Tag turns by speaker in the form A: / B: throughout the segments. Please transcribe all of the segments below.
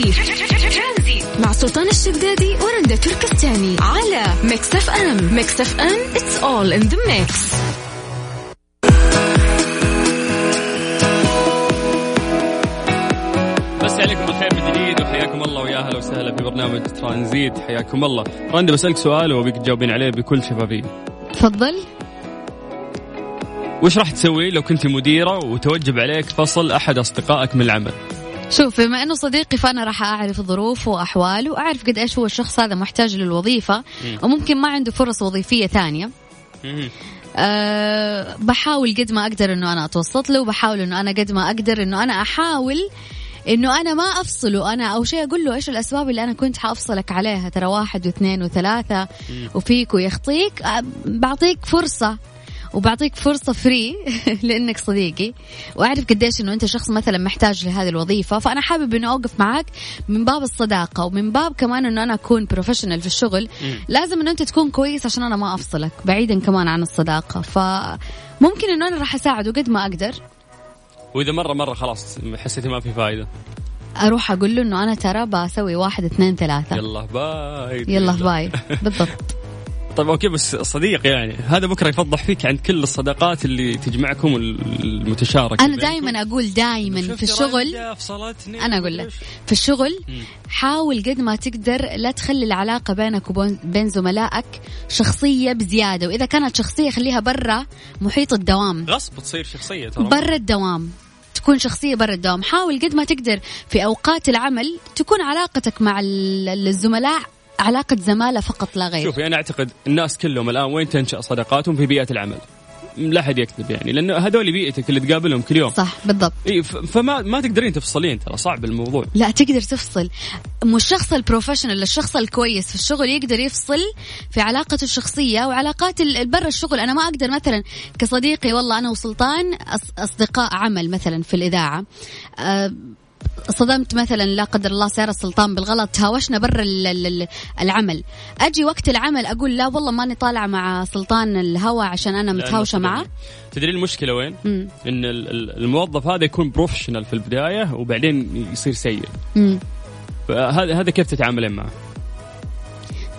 A: ترانزيت مع سلطان الشدادي ورندا تركستاني على Mix FM Mix FM it's all in the mix.
B: مسي عليكم بالخير من جديد وحياكم الله ويا أهلا وسهلا في برنامج ترانزيت. حياكم الله. رندا بسألك سؤال وأبيك تجاوبين عليه بكل شفافية.
C: تفضل.
B: وش راح تسوي لو كنت مديرة وتوجب عليك فصل أحد أصدقائك من العمل؟
C: شوف بما إنه صديقي فأنا راح أعرف ظروفه وأحواله واعرف قد إيش هو الشخص هذا محتاج للوظيفة وممكن ما عنده فرص وظيفية ثانية. أه بحاول قد ما أقدر إنه أنا أتوسط له وبحاول إنه أنا قد ما أقدر إنه أنا أحاول إنه أنا ما أفصله. أنا أو شيء أقول له إيش الأسباب اللي أنا كنت حأفصلك عليها؟ ترى واحد واثنين وثلاثة وفيك ويخطيك. أه، بعطيك فرصة. وبعطيك فرصة فري لأنك صديقي. وأعرف قديش أنه أنت شخص مثلا محتاج لهذه الوظيفة. فأنا حابب أنه أوقف معك من باب الصداقة ومن باب كمان أنه أنا أكون professional في الشغل. لازم أنه أنت تكون كويس عشان أنا ما أفصلك بعيدا كمان عن الصداقة. فممكن أنه أنا راح أساعده قد ما أقدر.
B: وإذا مرة مرة خلاص حسيتي ما في فائدة
C: أروح أقول له إنه أنا ترى بسوي واحد اثنين ثلاثة.
B: يلا باي.
C: يلا باي. بالضبط.
B: طيب okay بس صديق يعني هذا بكرة يفضح فيك عن كل الصداقات اللي تجمعكم المتشاركة
C: أنا دائما أقول دائما في الشغل أنا أقول لك في الشغل حاول قد ما تقدر لا تخلي العلاقة بينك وبين زملائك شخصية بزيادة وإذا كانت شخصية خليها برا محيط الدوام.
B: غصب تصير شخصية ترى.
C: برا الدوام تكون شخصية برا الدوام. حاول قد ما تقدر في أوقات العمل تكون علاقتك مع الزملاء علاقة زمالة فقط لا غير.
B: شوفي أنا أعتقد الناس كلهم الآن وين تنشأ صداقاتهم في بيئة العمل؟ لا حد يكذب يعني لأنه هذول بيئتك اللي تقابلهم كل يوم.
C: صح بالضبط.
B: إيه فما ما تقدرين تفصلين ترى صعب الموضوع.
C: لا تقدر تفصل. مو الشخص البروفيشنال الشخص الكويس في الشغل يقدر يفصل في علاقته الشخصية وعلاقات برا الشغل. أنا ما أقدر مثلا كصديقي والله أنا وسلطان أصدقاء عمل مثلا في الإذاعة. أه صدمت مثلا لا قدر الله سيارة السلطان بالغلط تهاوشنا برا العمل أجي وقت العمل أقول لا والله ماني طالعة مع سلطان الهوا عشان أنا متهاوشة معه
B: تدري المشكلة وين؟ مم. إن الموظف هذا يكون بروفيشنال في البداية وبعدين يصير سيء هذا هذا كيف تتعاملين معه؟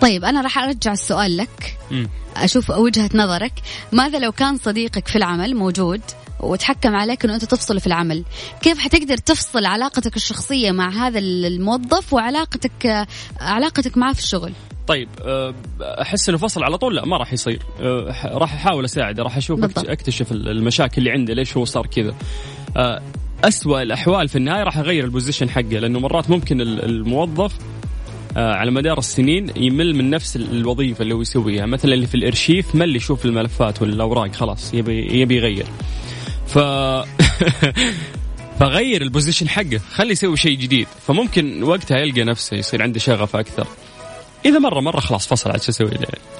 C: طيب أنا راح أرجع السؤال لك مم. أشوف وجهة نظرك ماذا لو كان صديقك في العمل موجود وتحكم عليك إنه أنت تفصل في العمل. كيف حتقدر تفصل علاقتك الشخصية مع هذا الموظف وعلاقتك علاقتك معه في الشغل؟
B: طيب أه، أحس إنه فصل على طول لا ما راح يصير. أه، راح أحاول اساعده راح أشوف بالضبط. أكتشف المشاكل اللي عنده ليش هو صار كذا. أه، أسوأ الأحوال في النهاية راح أغير البوزيشن حقه لأنه مرات ممكن الموظف على مدار السنين يمل من نفس الوظيفة اللي هو يسويها. مثلا اللي في الإرشيف مل يشوف الملفات والأوراق خلاص يبي يبي يغير. ف فغير البوزيشن حقه. خليه يسوي شيء جديد. فممكن وقتها يلقى نفسه يصير عنده شغف أكثر. إذا مرة مرة خلاص فصل عاد شو أسوي؟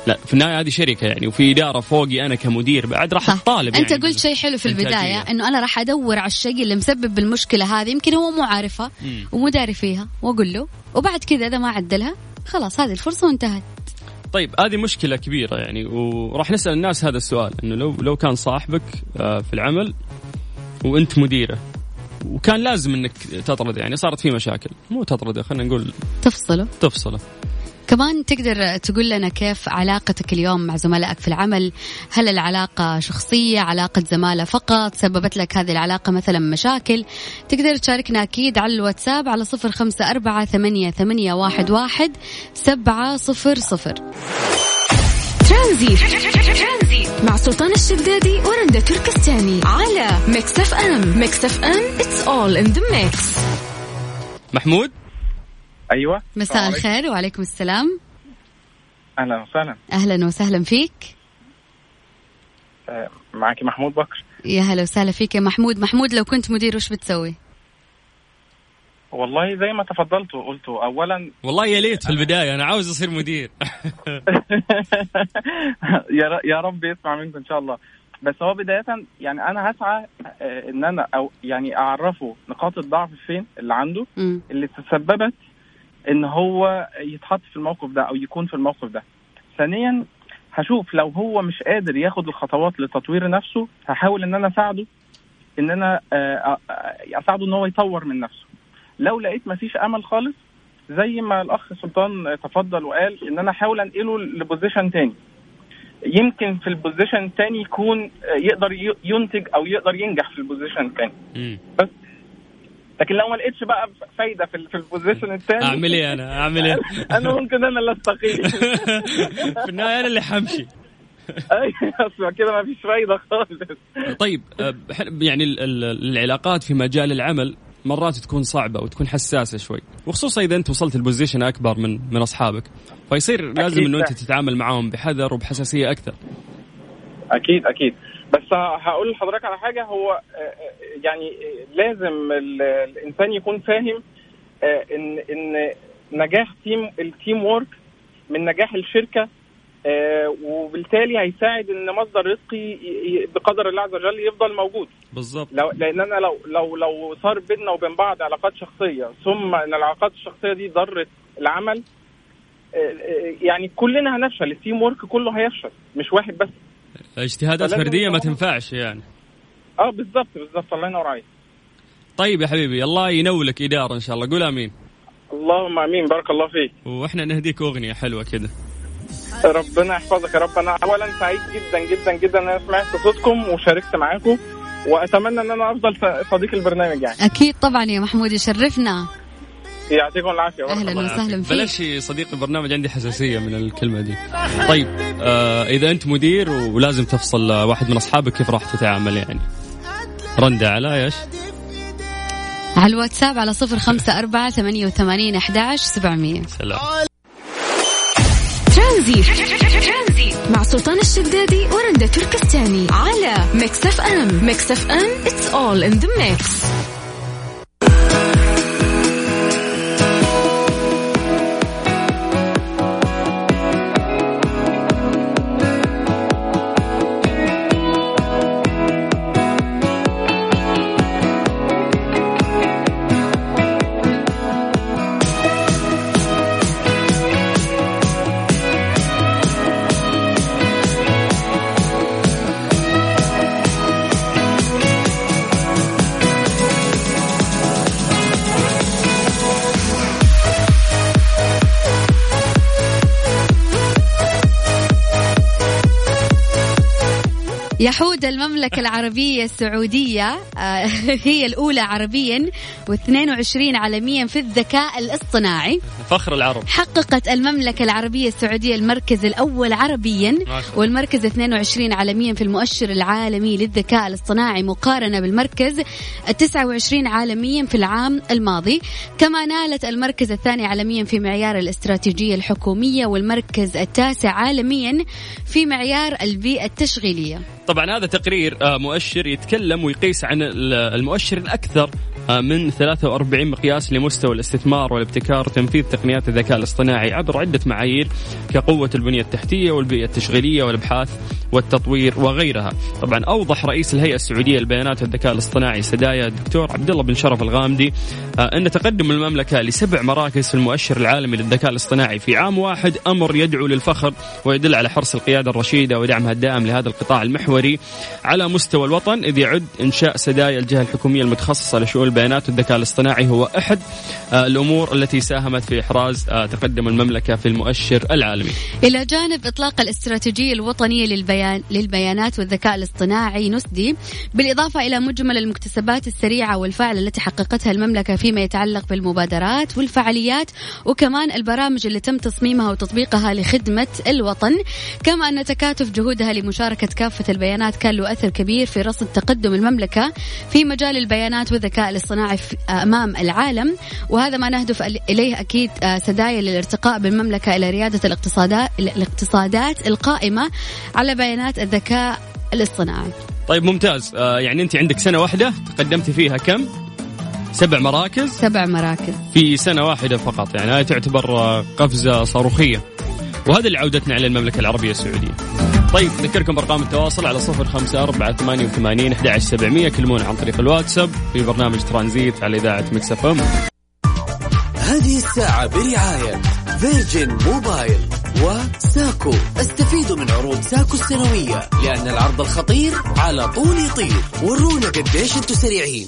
B: لا في النهاية هذه شركة يعني وفي إدارة فوقي أنا كمدير بعد راح أطالب
C: يعني انت قلت شيء حلو في البداية إنه أنا راح أدور على الشيء اللي مسبب المشكلة هذه يمكن هو مو عارفها ومو داري فيها وأقول له وبعد كذا إذا ما عدلها خلاص هذه الفرصة وانتهت.
B: طيب هذه مشكلة كبيرة يعني وراح نسأل الناس هذا السؤال إنه لو لو كان صاحبك آه، في العمل وأنت مديره وكان لازم إنك تطرد يعني صارت في مشاكل مو تطرده خلينا نقول
C: تفصله.
B: تفصله.
C: كمان تقدر تقول لنا كيف علاقتك اليوم مع زملائك في العمل؟ هل العلاقة شخصية علاقة زمالة فقط؟ سببت لك هذه العلاقة مثلا مشاكل؟ تقدر تشاركنا أكيد على الواتساب على صفر خمسة أربعة ثمانية, ثمانية واحد, واحد سبعة صفر صفر.
A: ترانزيت مع سلطان الشدادي ورندا تركستاني على Mix FM. Mix FM it's all in the mix.
B: محمود؟
D: أيوه.
C: مساء الخير وعليكم السلام.
D: أهلا وسهلا.
C: أهلا وسهلا فيك.
D: آه، معك محمود بكر.
C: يا هلا وسهلا فيك يا محمود. محمود لو كنت مدير وش بتسوي؟
D: والله زي ما تفضلت وقلت اولا
B: والله يا ليت في البداية أنا عاوز أصير مدير.
D: يا يا رب يسمع منكم إن شاء الله. بس هو بداية يعني أنا هسعى آه، إن أنا أو يعني أعرفه نقاط الضعف فين اللي عنده اللي تسببت إن هو يتحط في الموقف ده أو يكون في الموقف ده. ثانيا هشوف لو هو مش قادر ياخد الخطوات لتطوير نفسه هحاول إن أنا أساعده إن أنا آه، آه، أساعده إن هو يطور من نفسه. لو لقيت ما فيش أمل خالص زي ما الأخ سلطان تفضل وقال إن أنا أحاول أنقله ل position تاني. يمكن في ال position الثاني يكون يقدر ينتج أو يقدر ينجح في ال position الثاني بس لكن لو ما لقيتش بقى فايدة في في ال position الثاني
B: أعمل إيه أنا؟ أعمل إيه؟
D: أنا ممكن أنا اللي أستقيل.
B: في النهاية أنا اللي حمشي.
D: أيوه كده ما فيش فايدة خالص.
B: طيب آه، يعني العلاقات في مجال العمل مرات تكون صعبة وتكون حساسة شوي وخصوصا إذا أنت وصلت ال position أكبر من من أصحابك فيصير لازم إنه أنت تتعامل معاهم بحذر وبحساسية أكثر.
D: أكيد أكيد. بس هقول لحضرتك على حاجة هو آه، آه، يعني لازم الإنسان يكون فاهم آه، إن إن نجاح team ال team work من نجاح الشركة وبالتالي هيساعد إن مصدر رزقي بقدر الله عز وجل يفضل موجود.
B: بالظبط.
D: لو لأن أنا لو لو لو صار بيننا وبين بعض علاقات شخصية ثم إن العلاقات الشخصية دي ضرت العمل يعني كلنا هنفشل ال team work كله هيفشل مش واحد بس.
B: اجتهادات فردية ما تنفعش يعني.
D: آه بالضبط بالضبط الله ينور عليك.
B: طيب يا حبيبي الله ينولك إدارة إن شاء الله. قول آمين.
D: اللهم آمين بارك الله فيك.
B: وإحنا نهديك أغنية حلوة كده.
D: ربنا يحفظك يا رب. أنا اولا سعيد جدا جدا جدا إن أنا سمعت صوتكم وشاركت معاكم وأتمنى إن أنا أفضل صديق البرنامج يعني.
C: أكيد طبعا يا محمود يشرفنا.
D: يعطيكم العافية
C: أهلا وسهلا فيك.
B: بلاش صديق البرنامج عندي حساسية من الكلمة دي. طيب آه إذا أنت مدير ولازم تفصل واحد من أصحابك كيف راح تتعامل يعني. رندا على إيش؟
C: على الواتساب على صفر خمسة أربعة ثمانية وثمانين أحداش سبعمية.
B: سلام.
A: ترانزيت مع سلطان الشدادي ورندا تركستاني على Mix FM. Mix FM it's all in the mix. يحود المملكة العربية السعودية آه، هي الأولى عربيا و22 عالميا في الذكاء الاصطناعي.
B: فخر العرب.
C: حققت المملكة العربية السعودية المركز الأول عربيا والمركز 22 عالميا في المؤشر العالمي للذكاء الاصطناعي مقارنة بالمركز 29 عالميا في العام الماضي. كما نالت المركز الثاني عالميا في معيار الاستراتيجية الحكومية والمركز التاسع عالميا في معيار البيئة التشغيلية.
B: طبعا هذا تقرير آه، مؤشر يتكلم ويقيس عن المؤشر الأكثر آه، من 43 مقياس لمستوى الاستثمار والابتكار وتنفيذ تقنيات الذكاء الاصطناعي عبر عدة معايير كقوة البنية التحتية والبيئة التشغيلية والأبحاث والتطوير وغيرها. طبعا أوضح رئيس الهيئة السعودية للبيانات والذكاء الاصطناعي سدايا الدكتور عبد الله بن شرف الغامدي آه، أن تقدم المملكة لسبع مراكز في المؤشر العالمي للذكاء الاصطناعي في عام واحد أمر يدعو للفخر ويدل على حرص القيادة الرشيدة ودعمها الدائم لهذا القطاع المحوري على مستوى الوطن إذ يعد إنشاء سدايا الجهة الحكومية المتخصصة لشؤون البيانات والذكاء الاصطناعي هو أحد آه، الأمور التي ساهمت في إحراز آه، تقدم المملكة في المؤشر العالمي.
C: إلى جانب إطلاق الاستراتيجية الوطنية للبيان للبيانات والذكاء الاصطناعي نسدي بالإضافة إلى مجمل المكتسبات السريعة والفاعلة التي حققتها المملكة فيما يتعلق بالمبادرات والفعاليات وكمان البرامج اللي تم تصميمها وتطبيقها لخدمة الوطن كما أن تكاتف جهودها لمشاركة كافة البيانات كان له أثر كبير في رصد تقدم المملكة في مجال البيانات والذكاء الاصطناعي أمام العالم. وهذا ما نهدف إليه أكيد آه، سدايا للارتقاء بالمملكه إلى ريادة الاقتصادات الاقتصادات القائمة على بيانات الذكاء الاصطناعي.
B: طيب ممتاز. آه، يعني أنت عندك سنة واحدة تقدمتي فيها كم؟ سبع مراكز؟
C: سبع مراكز.
B: في سنة واحدة فقط يعني هذه تعتبر آه، قفزة صاروخية. وهذا اللي عودتنا على المملكة العربية السعودية. طيب نذكركم بأرقام التواصل على صفر خمسة أربعة ثمانية وثمانين أحداش سبعمية. كلمونا عن طريق الواتساب في برنامج ترانزيت على إذاعة Mix FM.
E: هذه الساعة برعاية Virgin Mobile وساكو. استفيدوا من عروض ساكو السنوية لأن العرض الخطير على طول يطير. ورونا قديش أنتم سريعين.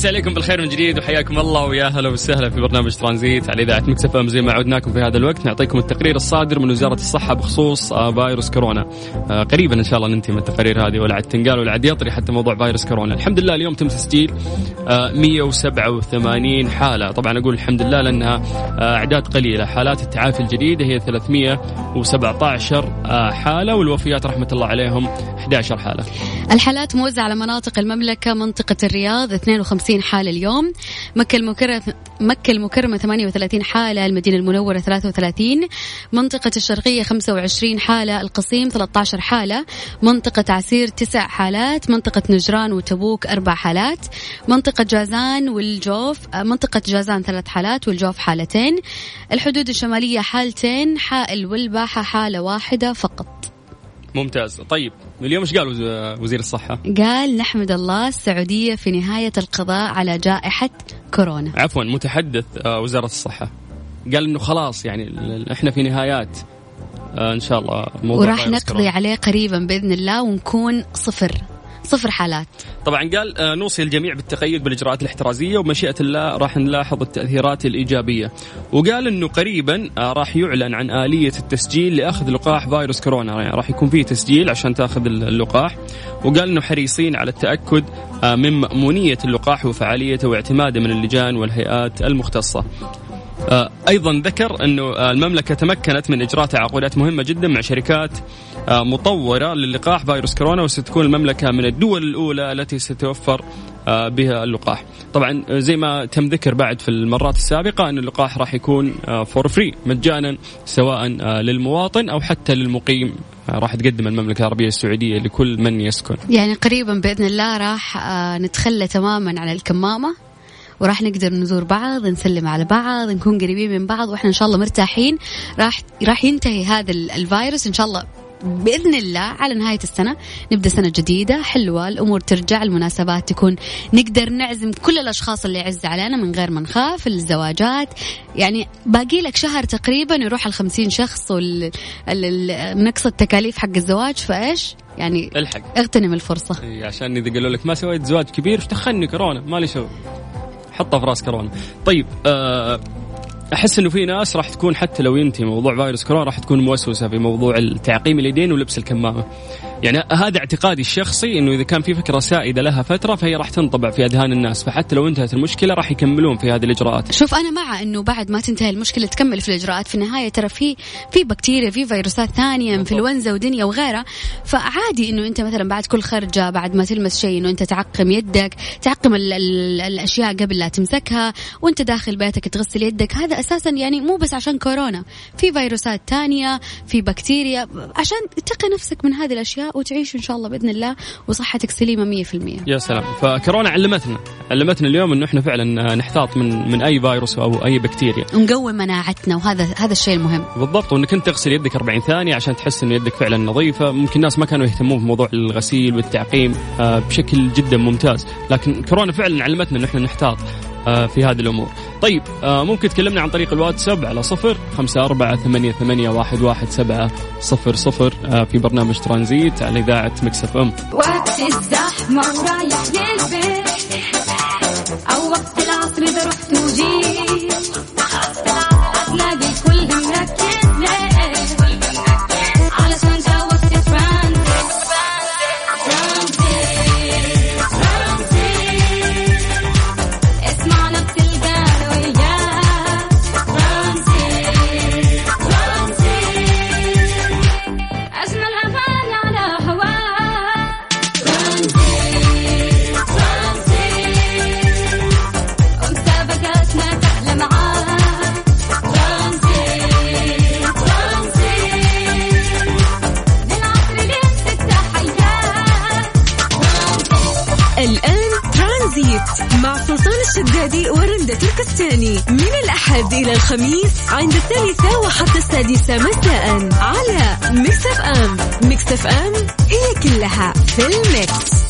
B: مسي عليكم بالخير من جديد وحياكم الله ويا هلا وسهلا في برنامج ترانزيت على إذاعة Mix FM زي ما عودناكم في هذا الوقت. نعطيكم التقرير الصادر من وزارة الصحة بخصوص آه، فيروس كورونا. آه، قريبا إن شاء الله ننتهي من التقارير هذه ولا عاد تنقال ولا عاد يطري حتى موضوع فيروس كورونا. الحمد لله اليوم تم تسجيل 187 آه، حالة. طبعا أقول الحمد لله لأنها أعداد قليلة. حالات التعافي الجديدة هي 317 حالة والوفيات رحمة الله عليهم 11 حالة.
C: الحالات موزعة على مناطق المملكة منطقة الرياض 52 50 حالة اليوم. مكة المكرمة مكة المكرمة 38 حالة المدينة المنورة 33 منطقة الشرقية 25 حالة القصيم 13 حالة منطقة عسير 9 حالات منطقة نجران وتبوك أربع حالات. منطقة جازان والجوف منطقة جازان ثلاث حالات والجوف حالتين. الحدود الشمالية حالتين حائل والباحة حالة واحدة فقط.
B: ممتاز. طيب اليوم إيش قال وزير الصحة؟
C: قال نحمد الله السعودية في نهاية القضاء على جائحة كورونا.
B: عفوا متحدث آه، وزارة الصحة. قال إنه خلاص يعني إحنا في نهايات. آه، إن شاء الله
C: موضوع وراح نقضي كورونا. عليه قريبا بإذن الله ونكون صفر. صفر حالات.
B: طبعا قال آه، نوصي الجميع بالتقيد بالإجراءات الاحترازية وبمشيئه الله راح نلاحظ التأثيرات الإيجابية. وقال إنه قريبا آه، راح يعلن عن آلية التسجيل لأخذ لقاح فيروس كورونا. يعني راح يكون فيه تسجيل عشان تأخذ اللقاح. وقال إنه حريصين على التأكد آه، من مأمونية اللقاح وفعاليته واعتماده من اللجان والهيئات المختصة. أيضا ذكر أنه آه، المملكة تمكنت من اجراء تعاقدات مهمة جدا مع شركات آه، مطورة للقاح فيروس كورونا وستكون المملكة من الدول الأولى التي ستوفر بها اللقاح. طبعا زي ما تم ذكر بعد في المرات السابقة أن اللقاح راح يكون for free مجانا سواء للمواطن أو حتى للمقيم راح تقدم المملكة العربية السعودية لكل من يسكن.
C: يعني قريبا بإذن الله راح نتخلى تماما عن الكمامة. وراح نقدر نزور بعض نسلم على بعض نكون قريبين من بعض وإحنا إن شاء الله مرتاحين. راح راح ينتهي هذا الفيروس إن شاء الله بإذن الله على نهاية السنة. نبدأ سنة جديدة حلوة الأمور ترجع المناسبات تكون نقدر نعزم كل الأشخاص اللي يعز علينا من غير ما نخاف الزواجات. يعني باقي لك شهر تقريبا يروح ال 50 شخص ونقص التكاليف حق الزواج. فإيش؟ يعني
B: الحق.
C: اغتنم
B: الفرصة. عشان إذا قالوا لك ما سويت زواج كبير إيش دخلني كورونا؟ مالي شغل. حطها في راس كورونا طيب آه أحس إنه في ناس راح تكون حتى لو ينتهي موضوع فيروس كورونا راح تكون موسوسة في موضوع التعقيم اليدين ولبس الكمامة. يعني هذا اعتقادي الشخصي إنه إذا كان في فكرة سائدة لها فترة فهي راح تنطبع في أذهان الناس فحتى لو انتهت المشكلة راح يكملون في هذه الإجراءات.
C: شوف أنا مع إنه بعد ما تنتهي المشكلة تكمل في الإجراءات. في النهاية ترى في في بكتيريا في فيروسات ثانية إنفلونزا ودنيا وغيرها. فعادي إنه أنت مثلا بعد كل خرجة بعد ما تلمس شيء إنه أنت تعقم يدك تعقم ال ال الأشياء قبل لا تمسكها وأنت داخل بيتك تغسل يدك. هذا أساسا يعني مو بس عشان كورونا. في فيروسات ثانية في بكتيريا. عشان تقي نفسك من هذه الأشياء وتعيش إن شاء الله بإذن الله وصحتك سليمة 100%
B: يا سلام. فكورونا علمتنا علمتنا اليوم إنه إحنا فعلا نحتاط من من أي فيروس أو أي بكتيريا.
C: ونقوي مناعتنا وهذا هذا الشيء المهم.
B: بالضبط وإنك أنت تغسل يدك 40 ثانية عشان تحس إن يدك فعلا نظيفة. ممكن الناس ما كانوا يهتمون بموضوع الغسيل والتعقيم آه، بشكل جدا ممتاز. لكن كورونا فعلا علمتنا ان إحنا نحتاط. آه، في هذه الأمور. طيب آه، ممكن تكلمنا عن طريق الواتساب على صفر خمسة أربعة ثمانية, ثمانية واحد, واحد سبعة صفر صفر آه، في برنامج ترانزيت على إذاعة مكسف أم. وقت الزحمة ورايح للبيت.
A: إلى الخميس عند الثالثة وحتى السادسة مساء على Mix FM Mix FM هي كلها في ال mix.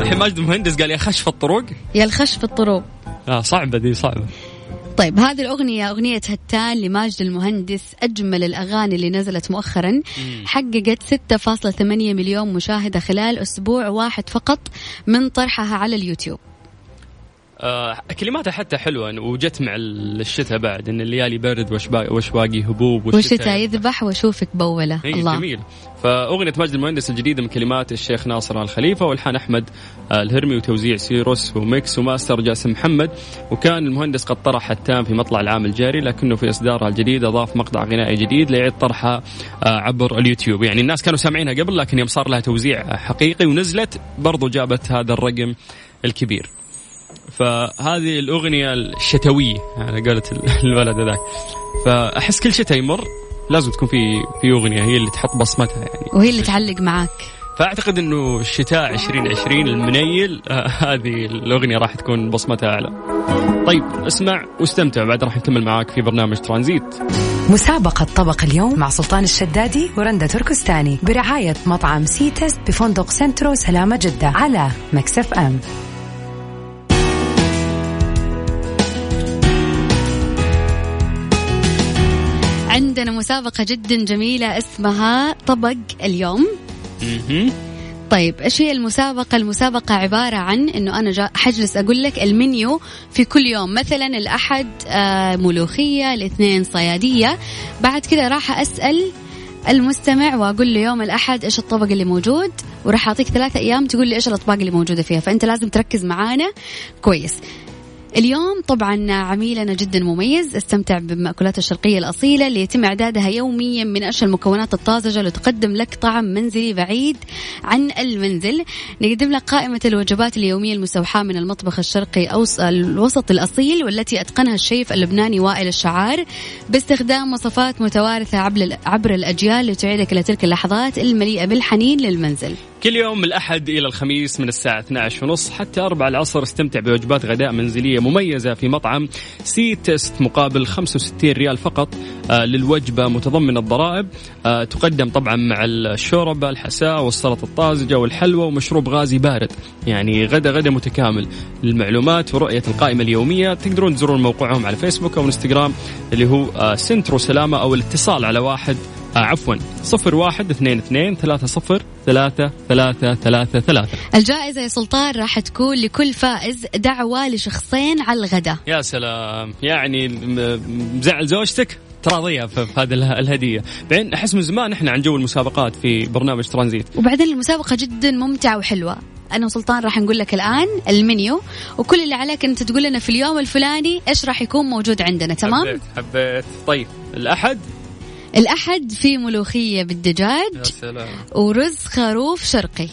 B: الحين ماجد المهندس قال يا خشف الطرق
C: يا الخشف الطرق
B: آه صعبة دي صعبة.
C: طيب هذه الأغنية أغنية هتان لماجد المهندس أجمل الأغاني اللي نزلت مؤخرا. حققت 6.8 مليون مشاهدة خلال أسبوع واحد فقط من طرحها على اليوتيوب.
B: كلماتها حتى حلوة وجت مع الشتاء بعد إن الليالي برد وش باقي, وش باقي؟ هبوب
C: والشتاء يذبح. وأشوفك بولة.
B: إيه، الله. جميل. فأغنية ماجد المهندس الجديدة من كلمات الشيخ ناصر الخليفة والحان أحمد آه، الهرمي وتوزيع سيروس وميكس وماستر جاسم محمد. وكان المهندس قد طرح التام في مطلع العام الجاري لكنه في اصدارها الجديد أضاف مقطع غنائي جديد ليعيد طرحها آه، عبر اليوتيوب. يعني الناس كانوا سامعينها قبل لكن يوم صار لها توزيع حقيقي ونزلت برضو جابت هذا الرقم الكبير. فهذه الأغنية الشتوية على قولة الولد ذاك فأحس كل شتاء يمر لازم تكون في في أغنية هي اللي تحط بصمتها يعني
C: وهي اللي تعلق معك
B: فأعتقد إنه الشتاء 2020 المنيل آه هذه الأغنية راح تكون بصمتها أعلى. طيب اسمع واستمتع بعد راح نكمل معاك في برنامج ترانزيت.
F: مسابقة طبق اليوم مع سلطان الشدادي ورندا تركستاني برعاية مطعم C.Taste بفندق سنترو سلامة جدة على Mix FM.
C: عندنا مسابقة جدا جميلة اسمها طبق اليوم. طيب إيش هي المسابقة؟ المسابقة عبارة عن إنه أنا جا حجلس أقول لك المنيو في كل يوم، مثلا الأحد آه ملوخية، الاثنين صيادية، بعد كذا راح أسأل المستمع وأقول له يوم الأحد إيش الطبق اللي موجود؟ وراح أعطيك ثلاثة أيام تقول لي إيش الأطباق اللي موجودة فيها. فأنت لازم تركز معانا كويس. اليوم طبعا عميلنا جدا مميز استمتع بالمأكولات الشرقية الأصيلة اللي يتم إعدادها يوميا من أشهر المكونات الطازجة لتقدم لك طعم منزلي بعيد عن المنزل. نقدم لك قائمة الوجبات اليومية المستوحاة من المطبخ الشرقي أو الوسط الأصيل والتي أتقنها الشيف اللبناني وائل الشعار. باستخدام وصفات متوارثة عبر الأجيال لتعيدك إلى تلك اللحظات المليئة بالحنين للمنزل.
B: كل يوم من الأحد إلى الخميس من الساعة 12 ونص حتى 4 العصر استمتع بوجبات غداء منزلية مميزة في مطعم C.Taste مقابل 65 ريال فقط آه للوجبة متضمنة الضرائب. آه تقدم طبعا مع الشوربة الحساء والسلطة الطازجة والحلوى ومشروب غازي بارد. يعني غدا غدا متكامل للمعلومات ورؤية القائمة اليومية. تقدرون تزورون موقعهم على فيسبوك أو إنستغرام اللي هو آه سنترو سلامة أو الاتصال على واحد آه عفوا صفر واحد اثنين اثنين ثلاثة صفر ثلاثة ثلاثة ثلاثة. ثلاثة
C: الجائزة يا سلطان راح تكون لكل فائز دعوة لشخصين على الغداء.
B: يا سلام. يعني مزعل زوجتك؟ تراضيها في هذه الهدية. بعدين أحس من زمان إحنا عن جو المسابقات في برنامج ترانزيت.
C: وبعدين المسابقة جدا ممتعة وحلوة. أنا وسلطان راح نقول لك الآن المنيو وكل اللي عليك أنت تقول لنا في اليوم الفلاني إيش راح يكون موجود عندنا تمام؟
B: حبيت حبيت. طيب الأحد؟
C: الأحد في ملوخية بالدجاج
B: يا سلام.
C: ورز خروف شرقي.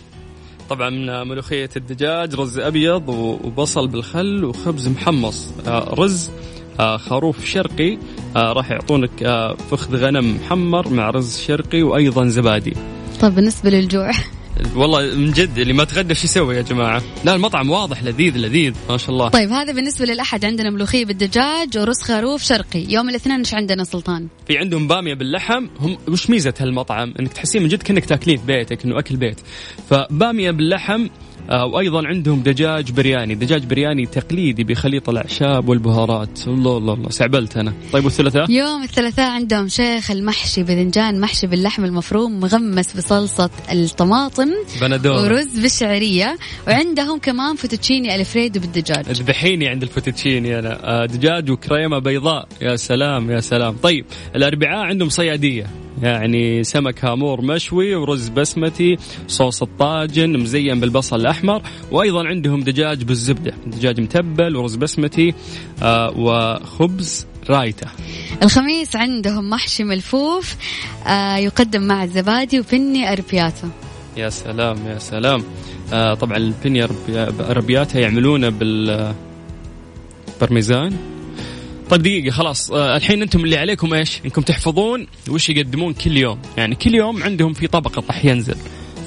B: طبعا ملوخية الدجاج رز أبيض وبصل بالخل وخبز محمص. آه، رز آه، خروف شرقي. آه، راح يعطونك فخذ غنم محمر مع رز شرقي وأيضا زبادي.
C: طب بالنسبة للجوع؟
B: والله من جد اللي ما تغدى شو يسوي يا جماعة؟ لا المطعم واضح لذيذ لذيذ ما شاء الله.
C: طيب هذا بالنسبة للأحد عندنا ملوخية بالدجاج ورز خروف شرقي، يوم الاثنين إيش عندنا سلطان؟
B: في عندهم بامية باللحم، هم وش ميزة هالمطعم؟ إنك تحسين من جد كأنك تأكلين في بيتك إنه أكل بيت. فبامية باللحم وأيضا عندهم دجاج برياني. دجاج برياني تقليدي بخليط الأعشاب والبهارات. الله الله الله. سعبلت أنا. طيب والثلاثاء؟
C: يوم الثلاثاء عندهم شيخ المحشي باذنجان محشي باللحم المفروم مغمس بصلصة الطماطم
B: بندورة
C: ورز بالشعرية. وعندهم كمان فوتوتشيني ألفريدو بالدجاج.
B: ذبحيني عند الفوتوتشيني أنا. آه، دجاج وكريمة بيضاء. يا سلام يا سلام. طيب الأربعاء عندهم صيادية. يعني سمك هامور مشوي ورز بسمتي صوص الطاجن مزين بالبصل الأحمر وأيضا عندهم دجاج بالزبدة دجاج متبل ورز بسمتي آه وخبز رايته.
C: الخميس عندهم محشي ملفوف آه يقدم مع الزبادي وبني أربياتا
B: يا سلام يا سلام. آه طبعا البني أربياتا يعملونه بال برميزان طيب دقيقة خلاص. آه الحين أنتم اللي عليكم إيش؟ إنكم تحفظون وش يقدمون كل يوم، يعني كل يوم عندهم في طبقة راح ينزل.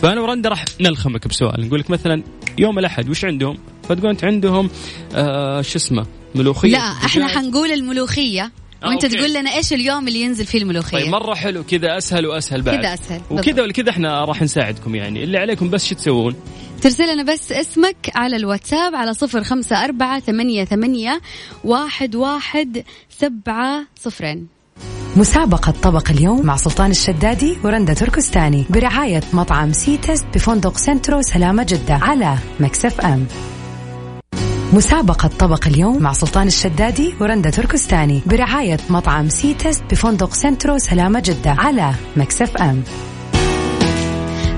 B: فأنا ورندا راح نلخمك بسؤال. نقول لك مثلا يوم الأحد وش عندهم؟ فتقول أنت عندهم آه شو اسمه؟ ملوخية.
C: لا إحنا حنقول الملوخية. وأنت okay. تقول لنا إيش اليوم اللي ينزل فيه الملوخية.
B: طيب مرة حلو كذا أسهل وأسهل بعد.
C: كذا أسهل
B: وكذا ولا كذا إحنا راح نساعدكم يعني. اللي عليكم بس شو تسوون؟
C: ترسل لنا بس اسمك على الواتساب على صفر خمسة أربعة ثمانية, ثمانية واحد, واحد سبعة صفرين.
F: مسابقة طبق اليوم مع سلطان الشدادي ورندا تركستاني برعاية مطعم C.Taste بفندق سنترو سلامة جدة على Mix FM. مسابقة طبق اليوم مع سلطان الشدادي ورندا تركستاني برعاية مطعم C.Taste بفندق سنترو سلامة جدة على Mix FM.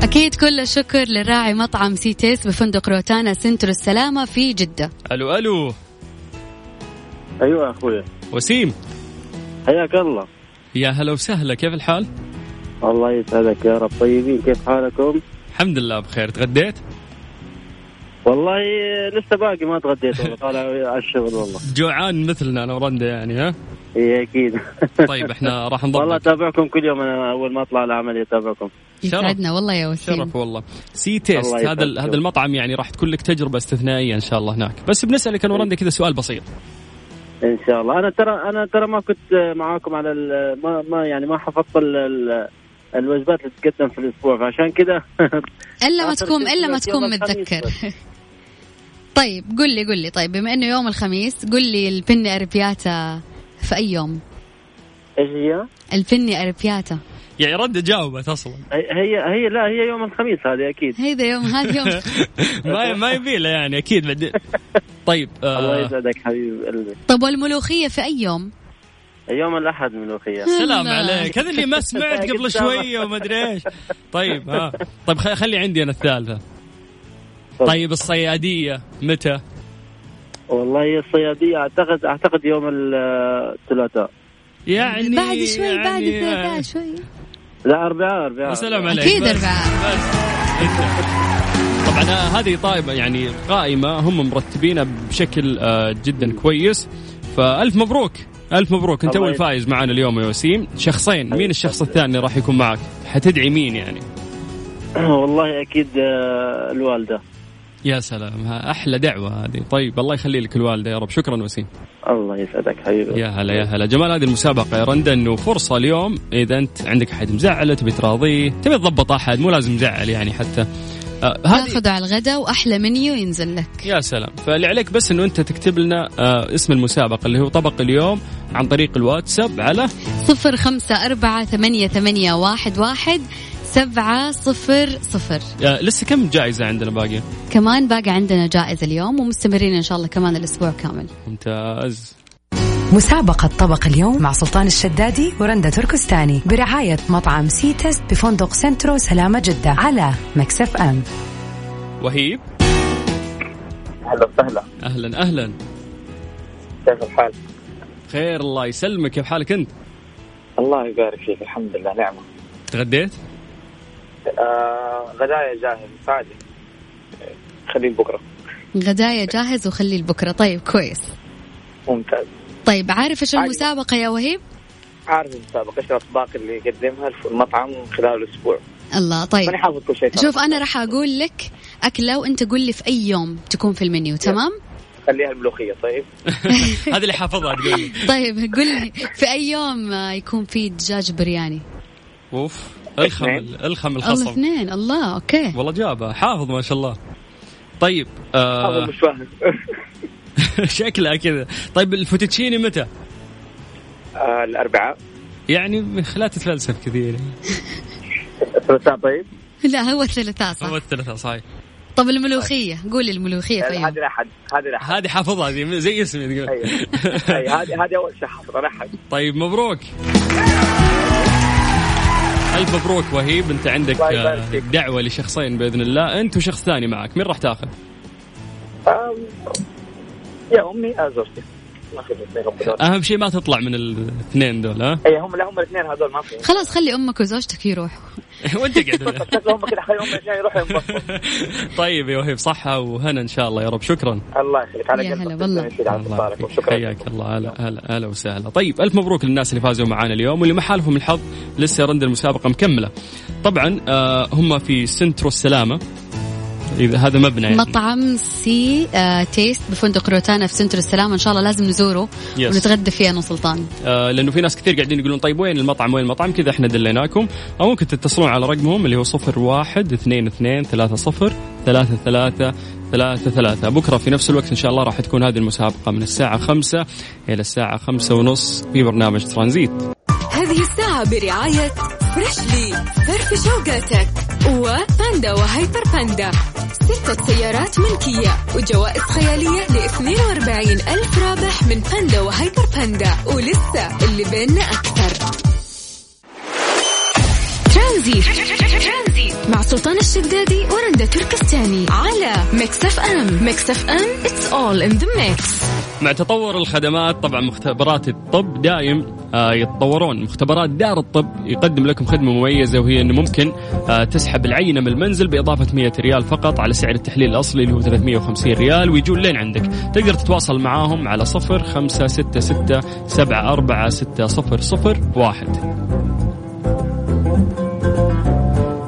C: أكيد كل الشكر لراعي مطعم C.Taste بفندق روتانا سنترو السلامة في جدة.
B: ألو ألو.
G: أيوة أخوي.
B: وسيم.
G: حياك الله.
B: يا هلا وسهلا كيف الحال؟
G: الله يسعدك يا رب. طيبين كيف حالكم؟
B: الحمد لله بخير. تغديت؟
G: والله لسه باقي ما تغديت والله. طالع على الشغل والله.
B: جوعان مثلنا أنا ورندا يعني ها؟
G: اي أكيد.
B: طيب إحنا راح نضبط.
G: والله أتابعكم كل يوم أنا أول ما أطلع العمل أتابعكم.
C: يسعدنا والله يا وسيم.
B: شرف والله. C Taste هذا هذا المطعم يعني راح تكون لك تجربة استثنائية إن شاء الله هناك. بس بنسألك أنا ورندا كذا سؤال بسيط.
G: إن شاء الله. أنا ترى أنا ترى ما كنت معاكم على ما ما يعني ما حفظت الوجبات اللي تقدم في الأسبوع. فعشان كذا
C: إلا ما تكون إلا ما تكون متذكر. طيب قل لي قل لي. طيب بما إنه يوم الخميس قل لي البني أربياتا في أي يوم؟
G: إيش هي؟
C: البني أربياتا.
B: يعني رد جاوبت أصلا.
G: هي هي لا هي يوم الخميس هذه أكيد.
C: هذا يوم هذا يوم.
B: ما ما يبي له يعني أكيد. بعدين طيب
G: آه الله يسعدك حبيب قلبي.
C: طب والملوخية في أي يوم؟
G: يوم الأحد ملوخية.
B: سلام عليك. هذا اللي ما سمعت قبل شوية وما أدري إيش. طيب ها. طيب خلي عندي أنا الثالثة. طيب الصيادية متى؟
G: والله الصياديه اعتقد أعتقد يوم الثلاثاء.
C: يعني بعد شوي يعني بعد الثلاثاء شوي.
G: لا أربعاء أربعاء.
B: سلام عليك.
C: أكيد أربعاء.
B: طبعا هذه طائفه يعني قائمة هم مرتبينها بشكل آه، جدا كويس. فألف مبروك ألف مبروك. أنت أول فايز معنا اليوم يا وسيم. شخصين مين الشخص الثاني اللي راح يكون معك؟ حتدعي مين يعني؟
G: والله أكيد آه، الوالدة.
B: يا سلام. أحلى دعوة هذه. طيب الله يخلي لك الوالدة يا رب. شكرا وسيم.
G: الله يسعدك حبيبي.
B: يا هلا يا هلا. جمال هذه المسابقة يا رندا إنه فرصة اليوم. إذا أنت عندك أحد مزعله تبي تراضيه تبي تضبط أحد مو لازم مزعل يعني حتى.
C: آه تاخذه على الغداء وأحلى منيو ينزل لك.
B: يا سلام. فاللي عليك بس إنه أنت تكتب لنا آه اسم المسابقة اللي هو طبق اليوم عن طريق الواتساب على
C: صفر خمسة أربعة ثمانية, ثمانية واحد, واحد سبعة صفر صفر.
B: لسه كم جائزة عندنا باقية؟
C: كمان باقي عندنا جائزة اليوم ومستمرين إن شاء الله كمان الأسبوع كامل.
B: ممتاز.
F: مسابقة طبق اليوم مع سلطان الشدادي ورندا تركستاني برعاية مطعم C.Taste بفندق سنترو سلامة جدة على مكسف أم.
B: وهيب.
G: أهلا وسهلا.
B: أهلا أهلا.
G: كيف الحال؟
B: خير الله يسلمك. كيف حالك أنت؟
G: الله يبارك فيك الحمد لله نعمة.
B: تغديت؟
G: آه غدايا جاهز عادي خليه بكرة.
C: غدايا جاهز وخليه لبكره طيب كويس.
G: ممتاز.
C: طيب عارف إيش المسابقة يا وهيب؟
G: عارف المسابقة إيش الاطباق اللي يقدمها المطعم خلال الأسبوع.
C: الله طيب.
G: ماني حافظ كل شيء
C: شوف أنا راح أقول لك أكلة وأنت قول لي في أي يوم تكون في المنيو تمام؟
G: خليها الملوخية طيب.
B: هذه اللي حافظها تقول
C: طيب قول لي في أي يوم يكون في دجاج برياني؟
B: أوف. ألخم ألخم الخصم.
C: الله اثنين. الله okay.
B: والله جابها حافظ ما شاء الله. طيب آه
G: مش فاهم
B: شكلها كذا. طيب الفوتوتشيني متى؟
G: آه الأربعاء.
B: يعني لا تتفلسف كثير
G: الثلاثاء طيب؟
C: لا هو الثلاثاء صح.
B: هو الثلاثاء صحيح.
C: طب الملوخية. قول الملوخية في
G: هذه الأحد هذه الأحد
B: هذه حافظها هذه زي اسمي تقول.
G: أيوة. هذه هذه أول شيء حافظها الأحد
B: طيب مبروك. ألف مبروك وهيب. أنت عندك دعوة لشخصين بإذن الله. أنت وشخص ثاني معك. مين راح تاخذ؟
G: يا أمي زوجتي.
B: أهم شيء ما تطلع من الاثنين دول ها؟
G: اي هم لا هم الاثنين هذول ما في.
C: خلاص خلي أمك وزوجتك يروحوا.
B: وأنت قاعد
G: هم كذا خلي الاثنين يروحوا
B: طيب يا وهيب صحة وهنا إن شاء الله يا رب. شكرا.
G: الله يخليك. على
C: هلا والله.
B: حياك الله. هلا هلا هلا وسهلا. طيب ألف مبروك للناس اللي فازوا معنا اليوم واللي ما حالفهم الحظ لسه رند المسابقة مكملة. طبعا آه هم في سنترو السلامة. إذا هذا مبنى يعني.
C: مطعم C آه Taste بفندق روتانا في سنترو السلامة. إن شاء الله لازم نزوره
B: yes.
C: ونتغدى فيه أنا سلطان
B: آه لأنه في ناس كثير قاعدين يقولون طيب وين المطعم؟ وين المطعم؟ كذا إحنا دليناكم. أو ممكن تتصلون على رقمهم اللي هو صفر واحد اثنين اثنين ثلاثة صفر ثلاثة ثلاثة ثلاثة ثلاثة. بكرة في نفس الوقت إن شاء الله راح تكون هذه المسابقة من الساعة خمسة إلى الساعة خمسة ونص في برنامج ترانزيت.
A: هذه الساعة برعاية فريشلي فرف شوقاتك وباندا وهيبر باندا. ستة سيارات ملكية وجوائز خيالية ل 42 ألف رابح من باندا وهيبر باندا ولسه اللي بيننا أكثر. ترانزيت. مع سلطان الشدادي ورندا تركستاني على ميكس أف أم. ميكس أف أم it's all in the mix.
B: مع تطور الخدمات طبعا مختبرات الطب دايم آه، يتطورون. مختبرات دار الطب يقدم لكم خدمة مميزة وهي أنه ممكن آه، تسحب العينة من المنزل بإضافة 100 ريال فقط على سعر التحليل الأصلي اللي هو 350 ريال ويجون لين عندك. تقدر تتواصل معاهم على صفر خمسة ستة ستة سبعة أربعة ستة صفر صفر واحد.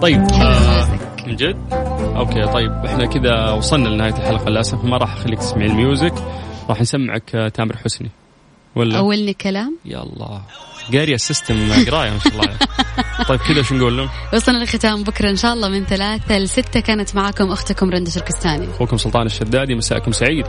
B: طيب آه من جد؟ okay طيب إحنا كذا وصلنا لنهاية الحلقة للأسف ما راح أخليك تسمعين ال music. راح نسمعك آه، تامر حسني. ولا؟
C: أولني كلام؟
B: يا الله. قاري السيستم قراية ما شاء الله. طيب كذا شو نقول لهم؟
C: وصلنا لختام بكرة إن شاء الله من ثلاثة لستة. كانت معاكم أختكم رندا تركستاني
B: أخوكم سلطان الشدادي مساءكم سعيد.